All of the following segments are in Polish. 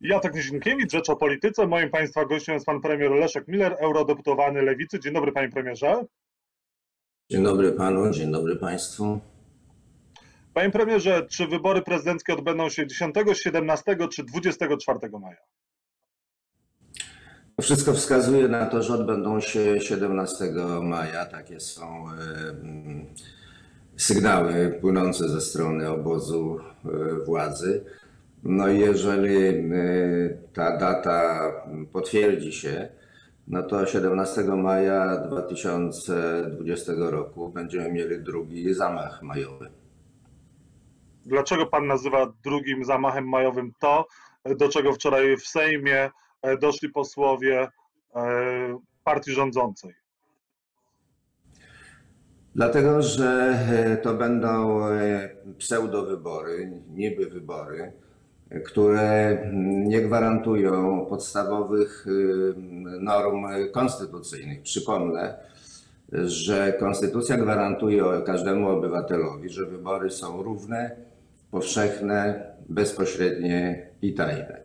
Jacek Nizinkiewicz, Rzecz o Polityce. Moim Państwa gościem jest Pan Premier Leszek Miller, eurodeputowany Lewicy. Dzień dobry Panie Premierze. Dzień dobry Panu, dzień dobry Państwu. Panie Premierze, czy wybory prezydenckie odbędą się 10, 17 czy 24 maja? Wszystko wskazuje na to, że odbędą się 17 maja. Takie są e, sygnały płynące ze strony obozu e, władzy. No i jeżeli e, ta data potwierdzi się, no to 17 maja 2020 roku będziemy mieli drugi zamach majowy. Dlaczego Pan nazywa drugim zamachem majowym to, do czego wczoraj w Sejmie doszli posłowie partii rządzącej? Dlatego, że to będą pseudowybory, niby wybory, które nie gwarantują podstawowych norm konstytucyjnych. Przypomnę, że konstytucja gwarantuje każdemu obywatelowi, że wybory są równe, powszechne, bezpośrednie i tajne.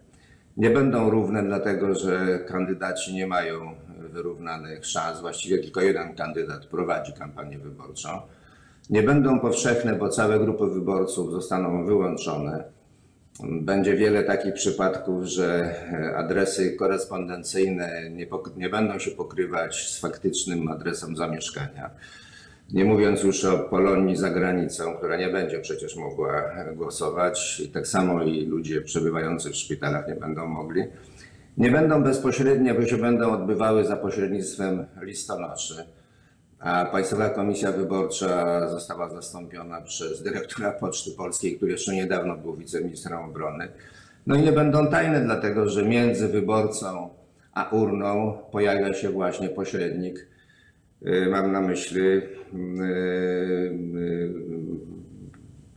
Nie będą równe, dlatego że kandydaci nie mają wyrównanych szans. Właściwie tylko jeden kandydat prowadzi kampanię wyborczą. Nie będą powszechne, bo całe grupy wyborców zostaną wyłączone. Będzie wiele takich przypadków, że adresy korespondencyjne nie, nie będą się pokrywać z faktycznym adresem zamieszkania. Nie mówiąc już o Polonii za granicą, która nie będzie przecież mogła głosować, tak samo i ludzie przebywający w szpitalach nie będą mogli. Nie będą bezpośrednie, bo się będą odbywały za pośrednictwem listonoszy, a Państwowa Komisja Wyborcza została zastąpiona przez dyrektora Poczty Polskiej, który jeszcze niedawno był wiceministrem obrony. No i nie będą tajne, dlatego że między wyborcą a urną pojawia się właśnie pośrednik, Mam na myśli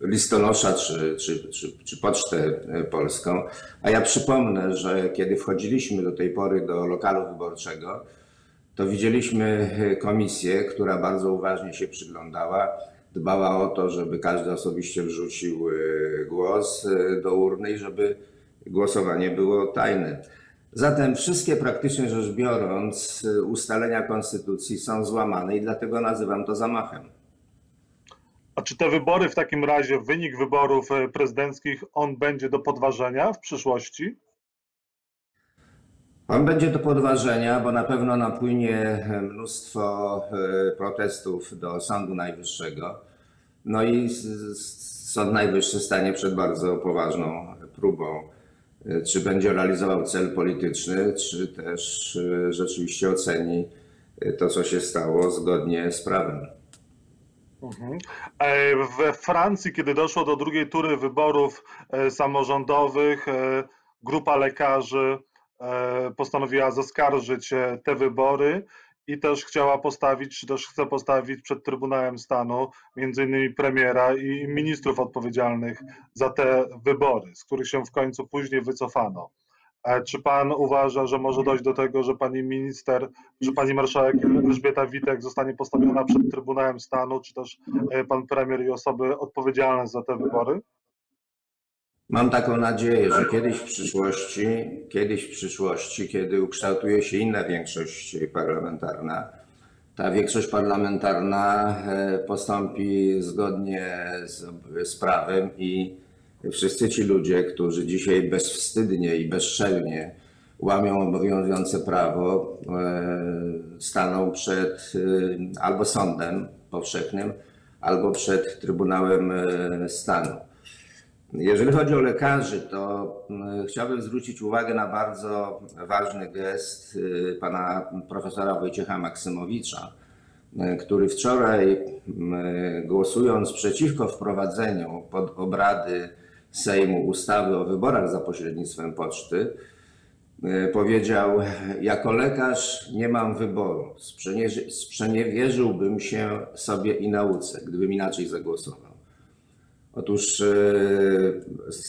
listonosza czy, czy, czy, czy Pocztę Polską. A ja przypomnę, że kiedy wchodziliśmy do tej pory do lokalu wyborczego, to widzieliśmy komisję, która bardzo uważnie się przyglądała, dbała o to, żeby każdy osobiście wrzucił głos do urny i żeby głosowanie było tajne. Zatem wszystkie praktycznie rzecz biorąc ustalenia konstytucji są złamane i dlatego nazywam to zamachem. A czy te wybory w takim razie, wynik wyborów prezydenckich, on będzie do podważenia w przyszłości? On będzie do podważenia, bo na pewno napłynie mnóstwo protestów do Sądu Najwyższego. No i Sąd Najwyższy stanie przed bardzo poważną próbą czy będzie realizował cel polityczny, czy też rzeczywiście oceni to, co się stało zgodnie z prawem. We Francji, kiedy doszło do drugiej tury wyborów samorządowych, grupa lekarzy postanowiła zaskarżyć te wybory i też chciała postawić, czy też chce postawić przed Trybunałem Stanu między innymi premiera i ministrów odpowiedzialnych za te wybory, z których się w końcu później wycofano. Czy pan uważa, że może dojść do tego, że pani minister, że pani marszałek Elżbieta Witek zostanie postawiona przed Trybunałem Stanu, czy też pan premier i osoby odpowiedzialne za te wybory? Mam taką nadzieję, że kiedyś w przyszłości, kiedyś w przyszłości, kiedy ukształtuje się inna większość parlamentarna, ta większość parlamentarna postąpi zgodnie z, z prawem i wszyscy ci ludzie, którzy dzisiaj bezwstydnie i bezczelnie łamią obowiązujące prawo, staną przed albo sądem powszechnym, albo przed Trybunałem Stanu. Jeżeli chodzi o lekarzy, to chciałbym zwrócić uwagę na bardzo ważny gest pana profesora Wojciecha Maksymowicza, który wczoraj głosując przeciwko wprowadzeniu pod obrady Sejmu ustawy o wyborach za pośrednictwem poczty, powiedział: Jako lekarz nie mam wyboru. Sprzeniewierzyłbym się sobie i nauce, gdybym inaczej zagłosował. Otóż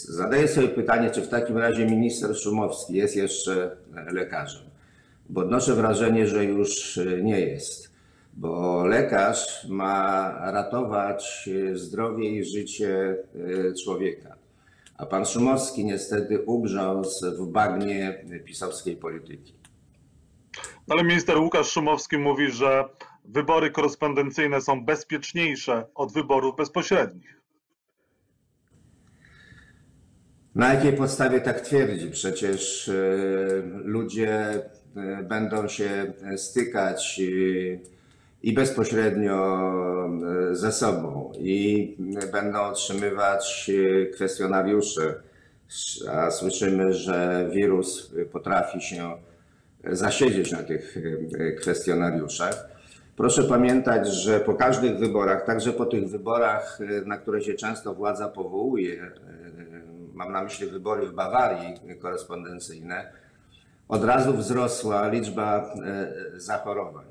zadaję sobie pytanie, czy w takim razie minister Szumowski jest jeszcze lekarzem, bo odnoszę wrażenie, że już nie jest, bo lekarz ma ratować zdrowie i życie człowieka. A pan Szumowski niestety ugrzązł w bagnie pisowskiej polityki. Ale minister Łukasz Szumowski mówi, że wybory korespondencyjne są bezpieczniejsze od wyborów bezpośrednich. Na jakiej podstawie tak twierdzi? Przecież y, ludzie y, będą się stykać y, i bezpośrednio ze sobą i będą otrzymywać kwestionariusze. A słyszymy, że wirus potrafi się zasiedzieć na tych kwestionariuszach. Proszę pamiętać, że po każdych wyborach, także po tych wyborach, na które się często władza powołuje, mam na myśli wybory w Bawarii korespondencyjne, od razu wzrosła liczba e, zachorowań.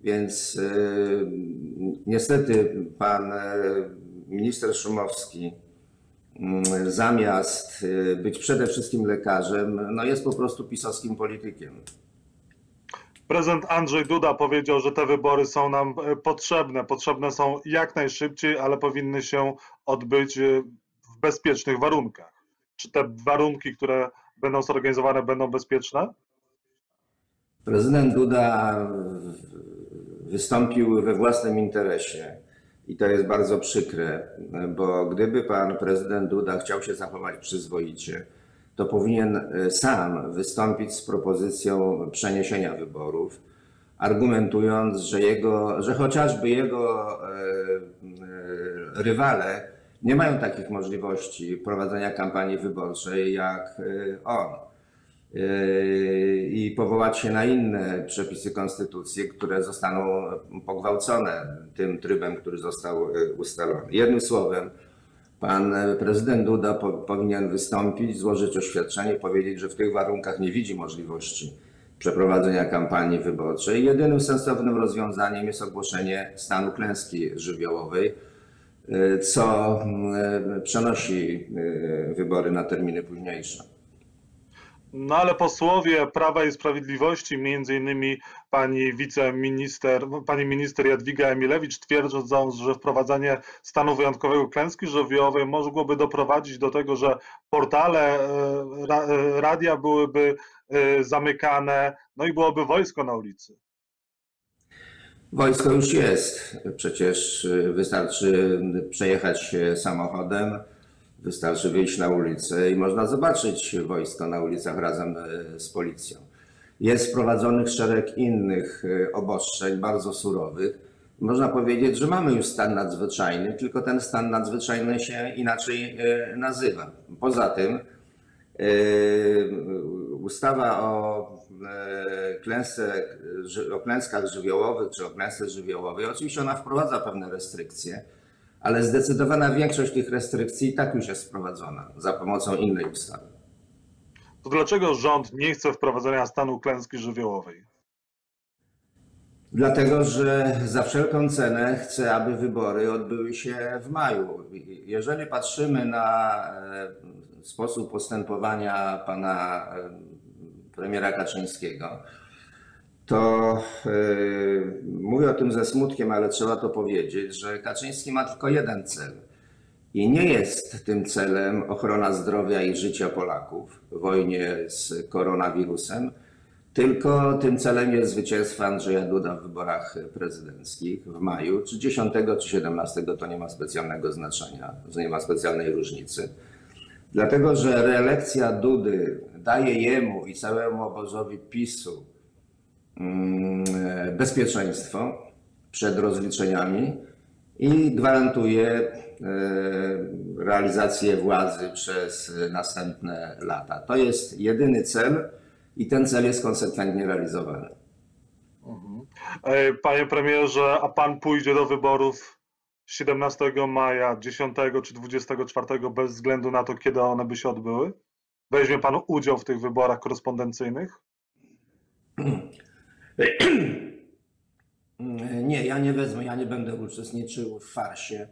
Więc e, niestety pan e, minister Szumowski mm, zamiast być przede wszystkim lekarzem, no jest po prostu pisowskim politykiem. Prezydent Andrzej Duda powiedział, że te wybory są nam potrzebne. Potrzebne są jak najszybciej, ale powinny się odbyć w bezpiecznych warunkach. Czy te warunki, które będą zorganizowane, będą bezpieczne? Prezydent Duda wystąpił we własnym interesie. I to jest bardzo przykre, bo gdyby pan prezydent Duda chciał się zachować przyzwoicie, to powinien sam wystąpić z propozycją przeniesienia wyborów, argumentując, że, jego, że chociażby jego e, e, rywale nie mają takich możliwości prowadzenia kampanii wyborczej jak y, on. Y, I powołać się na inne przepisy konstytucji, które zostaną pogwałcone tym trybem, który został y, ustalony. Jednym słowem, pan prezydent Duda po, powinien wystąpić, złożyć oświadczenie, powiedzieć, że w tych warunkach nie widzi możliwości przeprowadzenia kampanii wyborczej. Jedynym sensownym rozwiązaniem jest ogłoszenie stanu klęski żywiołowej co mm, przenosi y, wybory na terminy późniejsze. No ale posłowie Prawa i Sprawiedliwości, między innymi pani wiceminister, pani minister Jadwiga Emilewicz twierdzą, że wprowadzanie stanu wyjątkowego klęski żywiołowej mogłoby doprowadzić do tego, że portale e, e, radia byłyby e, zamykane, no i byłoby wojsko na ulicy. Wojsko już jest. Przecież y, wystarczy przejechać się samochodem, wystarczy wyjść na ulicę i można zobaczyć wojsko na ulicach razem y, z policją. Jest wprowadzonych szereg innych y, obostrzeń, bardzo surowych. Można powiedzieć, że mamy już stan nadzwyczajny, tylko ten stan nadzwyczajny się inaczej nazywa. Poza tym, ustawa o E, klęsce, o klęskach żywiołowych czy o klęsce żywiołowej, oczywiście ona wprowadza pewne restrykcje, ale zdecydowana większość tych restrykcji i tak już jest wprowadzona za pomocą innej ustawy. To dlaczego rząd nie chce wprowadzenia stanu klęski żywiołowej? Dlatego, że za wszelką cenę chce, aby wybory odbyły się w maju. Jeżeli patrzymy na e, sposób postępowania pana e, premiera Kaczyńskiego, to yy, mówię o tym ze smutkiem, ale trzeba to powiedzieć, że Kaczyński ma tylko jeden cel. I nie jest tym celem ochrona zdrowia i życia Polaków w wojnie z koronawirusem, tylko tym celem jest zwycięstwo Andrzeja Duda w wyborach prezydenckich w maju, czy 10 czy 17, to nie ma specjalnego znaczenia, że nie ma specjalnej różnicy. Dlatego, że reelekcja Dudy daje jemu i całemu obozowi PiSu mm, bezpieczeństwo przed rozliczeniami i gwarantuje e, realizację władzy przez następne lata. To jest jedyny cel i ten cel jest konsekwentnie realizowany. Mhm. E, panie premierze, a pan pójdzie do wyborów 17 maja, 10 czy 24 bez względu na to, kiedy one by się odbyły? Weźmie Pan udział w tych wyborach korespondencyjnych? Nie, ja nie wezmę, ja nie będę uczestniczył w farsie,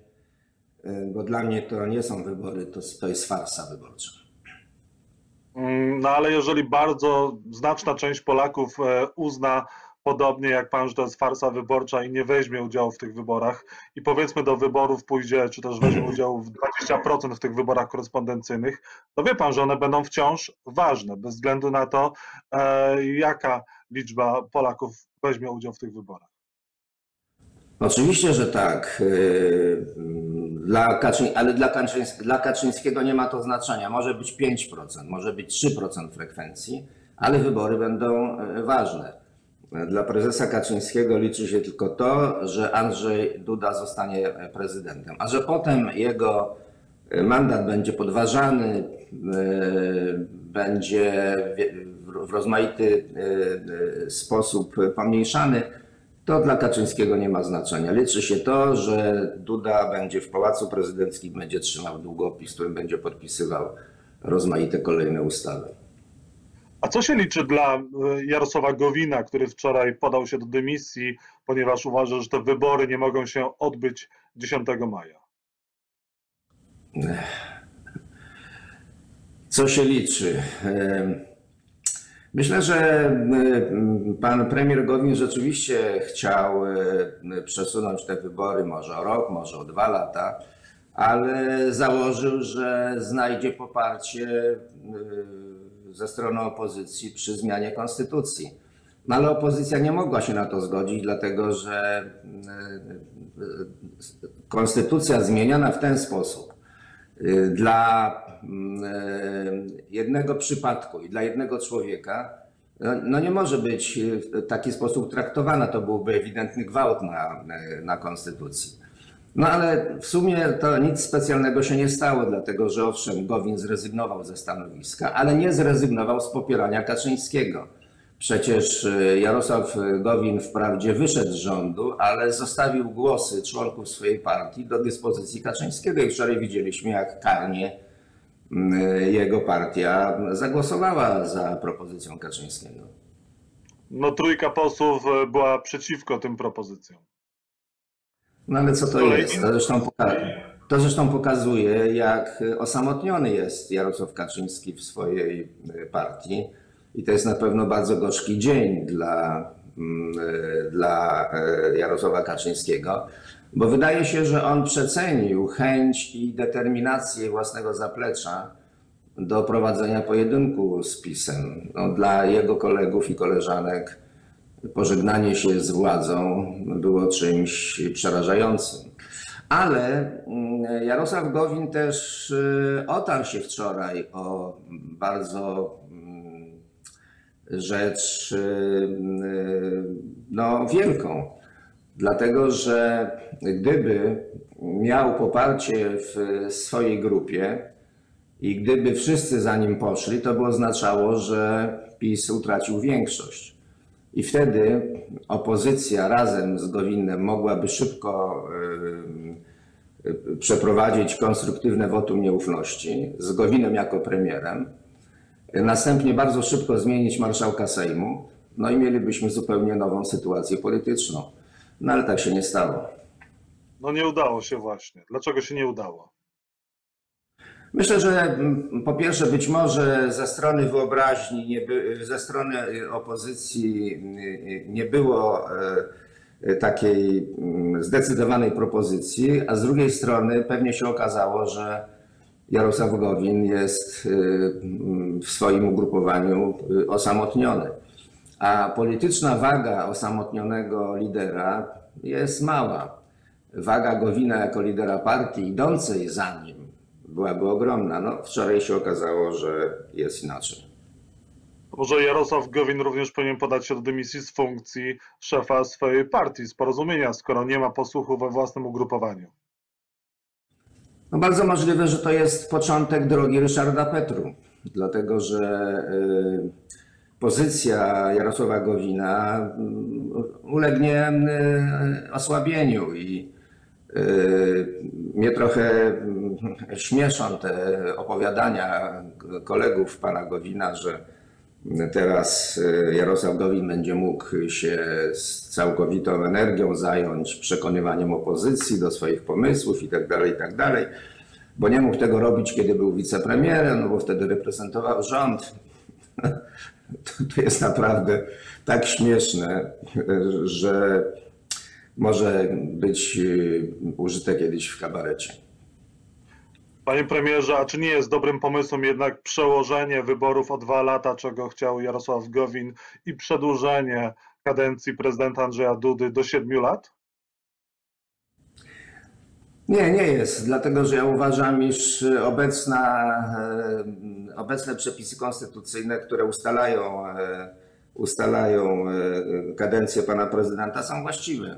bo dla mnie to nie są wybory, to, to jest farsa wyborcza. Mm, no ale jeżeli bardzo znaczna część Polaków e, uzna podobnie jak pan, że to jest farsa wyborcza i nie weźmie udziału w tych wyborach i powiedzmy do wyborów pójdzie, czy też weźmie udział w 20% w tych wyborach korespondencyjnych, to wie pan, że one będą wciąż ważne, bez względu na to, e, jaka liczba Polaków weźmie udział w tych wyborach. Oczywiście, że tak. Dla Kaczyń, ale dla, Kaczyńs- dla Kaczyńskiego nie ma to znaczenia. Może być 5%, może być 3% frekwencji, ale wybory będą e, ważne. Dla prezesa Kaczyńskiego liczy się tylko to, że Andrzej Duda zostanie prezydentem, a że potem jego e, mandat będzie podważany, e, będzie w- rozmaity e, e, sposób pomniejszany, to dla Kaczyńskiego nie ma znaczenia. Liczy się to, że Duda będzie w Pałacu Prezydenckim, będzie trzymał długopis, którym będzie podpisywał rozmaite kolejne ustawy. A co się liczy dla e, Jarosława Gowina, który wczoraj podał się do dymisji, ponieważ uważa, że te wybory nie mogą się odbyć 10 maja? Co się liczy? Myślę, że em, pan premier Gowin rzeczywiście chciał e, przesunąć te wybory może o rok, może o dwa lata, ale założył, że znajdzie poparcie e, ze strony opozycji przy zmianie konstytucji. No ale opozycja nie mogła się na to zgodzić, dlatego że e, e, konstytucja zmieniona w ten sposób dla e, jednego przypadku i dla jednego człowieka, no, no nie może być w taki sposób traktowana. To byłby ewidentny gwałt na, na konstytucji. No ale w sumie to nic specjalnego się nie stało, dlatego że owszem, Gowin zrezygnował ze stanowiska, ale nie zrezygnował z popierania Kaczyńskiego. Przecież e, Jarosław Gowin wprawdzie wyszedł z rządu, ale zostawił głosy członków swojej partii do dyspozycji Kaczyńskiego i wczoraj widzieliśmy, jak karnie jego partia zagłosowała za propozycją Kaczyńskiego. No trójka posłów e, była przeciwko tym propozycjom. No ale co to jest? To zresztą, poka- to zresztą pokazuje, jak osamotniony jest Jarosław Kaczyński w swojej y, partii. I to jest na pewno bardzo gorzki dzień dla, mm, y, dla y, Jarosława Kaczyńskiego, bo wydaje się, że on przecenił chęć i determinację własnego zaplecza do prowadzenia pojedynku z PiSem. No, dla jego kolegów i koleżanek pożegnanie się z władzą było czymś przerażającym. Ale mm, Jarosław Gowin też y, otarł się wczoraj o bardzo mm, rzecz y, y, no, wielką. Dlatego, że gdyby miał poparcie w swojej grupie i gdyby wszyscy za nim poszli, to by oznaczało, że PiS utracił większość. I wtedy opozycja razem z Gowinem mogłaby szybko przeprowadzić konstruktywne wotum nieufności z Gowinem jako premierem. Następnie bardzo szybko zmienić marszałka Sejmu. No i mielibyśmy zupełnie nową sytuację polityczną. No ale tak się nie stało. No nie udało się właśnie. Dlaczego się nie udało? Myślę, że mm, po pierwsze być może ze strony wyobraźni, nie by, ze strony y, opozycji y, nie było y, y, takiej mm, zdecydowanej propozycji, a z drugiej strony pewnie się okazało, że Jarosław Gowin jest y, mm, w swoim ugrupowaniu y, osamotniony. A polityczna waga osamotnionego lidera jest mała. Waga Gowina jako lidera partii idącej za nim byłaby ogromna. No, wczoraj się okazało, że jest inaczej. Może Jarosław Gowin również powinien podać się do dymisji z funkcji szefa swojej partii, z porozumienia, skoro nie ma posłuchu we własnym ugrupowaniu. No bardzo możliwe, że to jest początek drogi Ryszarda Petru, dlatego że y, pozycja Jarosława Gowina y, ulegnie y, osłabieniu i y, mnie trochę y, śmieszą te opowiadania kolegów pana Gowina, że Teraz y, Jarosław Gowin będzie mógł się z całkowitą energią zająć przekonywaniem opozycji do swoich pomysłów i tak dalej, i tak bo nie mógł tego robić, kiedy był wicepremierem, no bo wtedy reprezentował rząd. to jest naprawdę tak śmieszne, że może być użyte kiedyś w kabarecie. Panie premierze, a czy nie jest dobrym pomysłem jednak przełożenie wyborów o dwa lata, czego chciał Jarosław Gowin, i przedłużenie kadencji prezydenta Andrzeja Dudy do siedmiu lat? Nie, nie jest, dlatego że ja uważam, iż obecna, e, obecne przepisy konstytucyjne, które ustalają, e, ustalają e, kadencję pana prezydenta, są właściwe.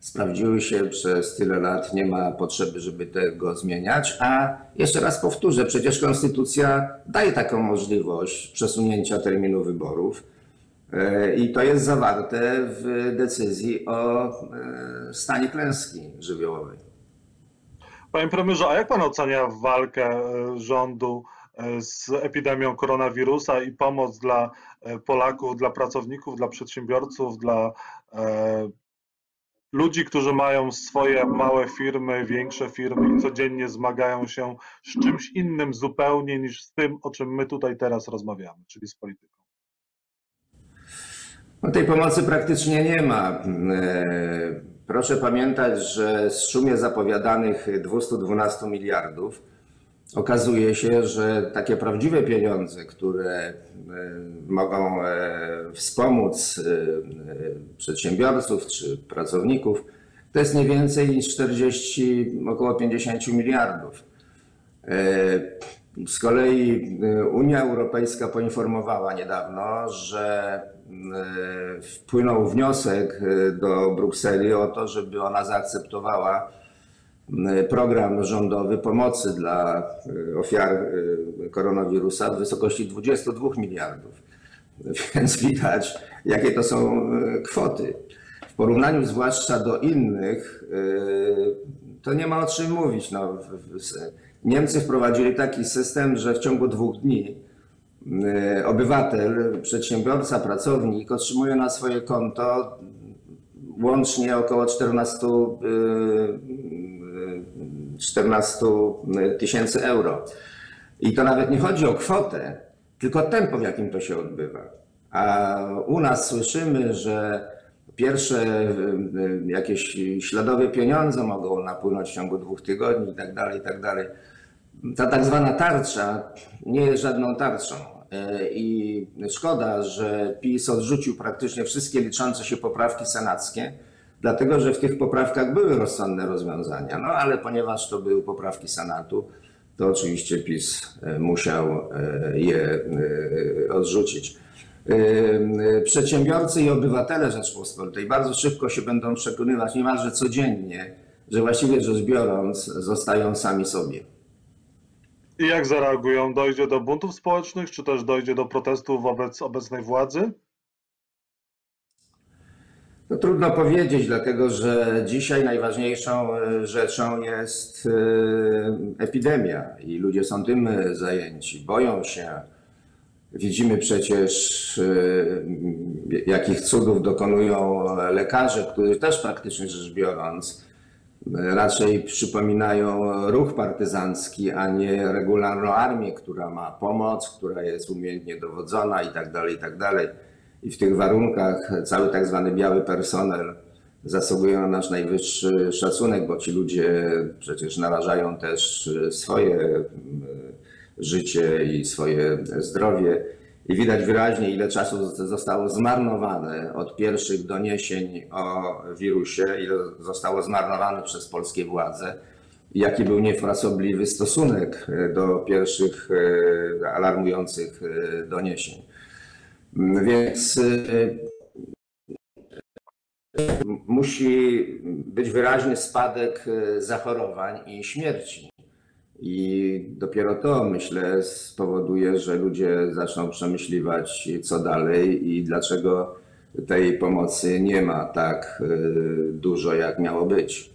Sprawdziły się przez tyle lat, nie ma potrzeby, żeby tego zmieniać. A jeszcze raz powtórzę, przecież konstytucja daje taką możliwość przesunięcia terminu wyborów. I to jest zawarte w decyzji o stanie klęski żywiołowej. Panie premierze, a jak pan ocenia walkę e, rządu e, z epidemią koronawirusa i pomoc dla e, Polaków, dla pracowników, dla przedsiębiorców, dla ludzi, którzy mają swoje małe firmy, większe firmy i codziennie zmagają się z czymś innym zupełnie niż z tym, o czym my tutaj teraz rozmawiamy, czyli z polityką? No tej pomocy praktycznie nie ma. Proszę pamiętać, że z szumie zapowiadanych 212 miliardów okazuje się, że takie prawdziwe pieniądze, które e, mogą e, wspomóc e, przedsiębiorców czy pracowników, to jest nie więcej niż 40, około 50 miliardów. Z kolei Unia Europejska poinformowała niedawno, że wpłynął wniosek e, do Brukseli o to, żeby ona zaakceptowała program rządowy pomocy dla e, ofiar koronawirusa w wysokości 22 miliardów. Więc widać, jakie to są kwoty. W porównaniu zwłaszcza do innych, to nie ma o czym mówić. No, Niemcy wprowadzili taki system, że w ciągu dwóch dni E, obywatel, przedsiębiorca, pracownik otrzymuje na swoje konto łącznie około 14, 14 e, e, tysięcy euro. I to nawet nie chodzi o kwotę, tylko tempo, w jakim to się odbywa. A u nas słyszymy, że pierwsze jakieś śladowe pieniądze mogą napłynąć w ciągu dwóch tygodni i tak dalej, i tak dalej ta tak zwana tarcza nie jest żadną tarczą. E, I szkoda, że PiS odrzucił praktycznie wszystkie liczące się poprawki senackie, dlatego że w tych poprawkach były rozsądne rozwiązania. No ale ponieważ to były poprawki Senatu, to oczywiście PiS e, musiał e, je odrzucić. Przedsiębiorcy i obywatele Rzeczpospolitej bardzo szybko się będą przekonywać niemalże codziennie, że właściwie rzecz biorąc zostają sami sobie. I jak zareagują? Dojdzie do buntów społecznych, czy też dojdzie do protestów wobec obecnej władzy? No, trudno powiedzieć, dlatego że dzisiaj najważniejszą e, rzeczą jest e, epidemia i ludzie są tym e, zajęci, boją się. Widzimy przecież, jakich cudów dokonują lekarze, którzy też praktycznie rzecz biorąc raczej przypominają ruch partyzancki, a nie regularną armię, która ma pomoc, która jest umiejętnie dowodzona i tak dalej, i tak. I w tych warunkach cały tak zwany biały personel zasługuje na nasz najwyższy szacunek, bo ci ludzie przecież narażają też swoje e, życie i swoje zdrowie. I widać wyraźnie, ile czasu zostało zmarnowane od pierwszych doniesień o wirusie, ile zostało zmarnowane przez polskie władze, jaki był niefrasobliwy stosunek do pierwszych e, alarmujących e, doniesień. Więc e, musi być wyraźny spadek zachorowań i śmierci. I dopiero to, myślę, spowoduje, że ludzie zaczną przemyśliwać, co dalej i dlaczego tej pomocy nie ma tak y, dużo, jak miało być.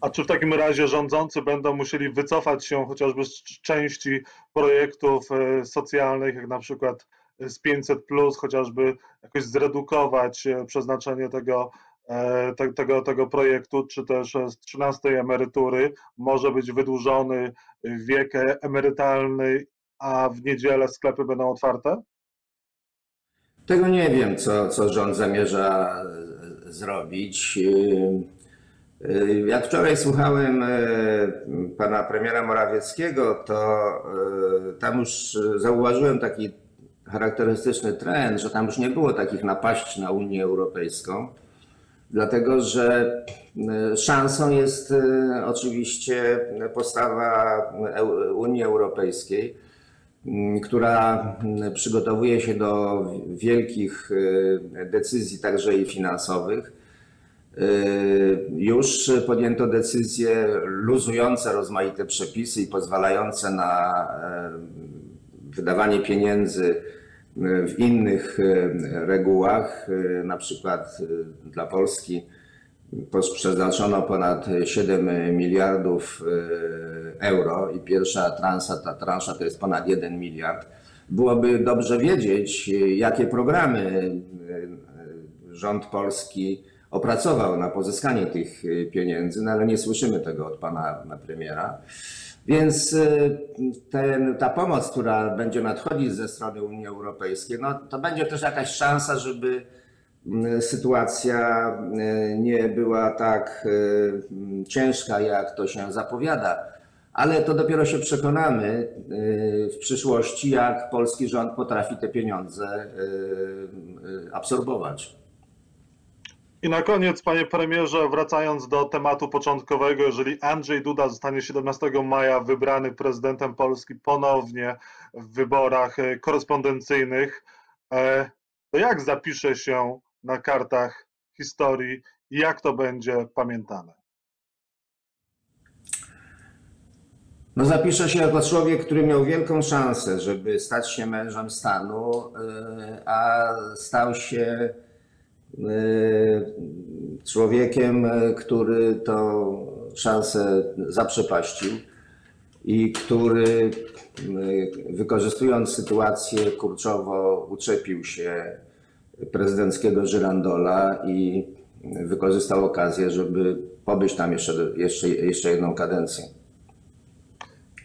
A czy w takim razie rządzący będą musieli wycofać się chociażby z części projektów y, socjalnych, jak na przykład z 500, chociażby jakoś zredukować y, przeznaczenie tego E, tego, tego projektu, czy też z 13 emerytury może być wydłużony wiek emerytalny, a w niedzielę sklepy będą otwarte? Tego nie wiem, co, co rząd zamierza e, zrobić. E, e, Jak wczoraj słuchałem e, pana premiera Morawieckiego, to e, tam już e, zauważyłem taki charakterystyczny trend, że tam już nie było takich napaści na Unię Europejską, dlatego że e, szansą jest e, oczywiście postawa Eu- Unii Europejskiej która przygotowuje się do wielkich e, decyzji, także i finansowych. E, Już podjęto decyzje luzujące rozmaite przepisy i pozwalające na e, wydawanie pieniędzy e, w innych e, regułach, e, na przykład e, dla Polski przeznaczono ponad 7 miliardów euro i pierwsza transza, ta transza to jest ponad 1 miliard. Byłoby dobrze wiedzieć, jakie programy rząd polski opracował na pozyskanie tych pieniędzy, no ale nie słyszymy tego od pana premiera. Więc e, ten, ta pomoc, która będzie nadchodzić ze strony Unii Europejskiej, no, to będzie też jakaś szansa, żeby m, sytuacja e, nie była tak ciężka, jak to się zapowiada. Ale to dopiero się przekonamy w przyszłości, jak polski rząd potrafi te pieniądze absorbować. I na koniec, panie premierze, wracając do tematu początkowego, jeżeli Andrzej Duda zostanie 17 maja wybrany prezydentem Polski ponownie w wyborach e, korespondencyjnych, e, to jak zapisze się na kartach historii i jak to będzie pamiętane? No zapiszę się jako człowiek, który miał wielką szansę, żeby stać się mężem stanu, y, a stał się człowiekiem, y, który tą szansę zaprzepaścił i który y, wykorzystując sytuację kurczowo uczepił się prezydenckiego żyrandola i wykorzystał okazję, żeby pobyć tam jeszcze, jeszcze, jeszcze jedną kadencję.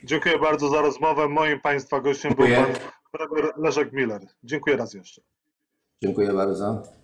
Dziękuję bardzo za rozmowę. Moim państwa gościem był Dziękuję. pan premier Leszek Miller. Dziękuję raz jeszcze. Dziękuję bardzo.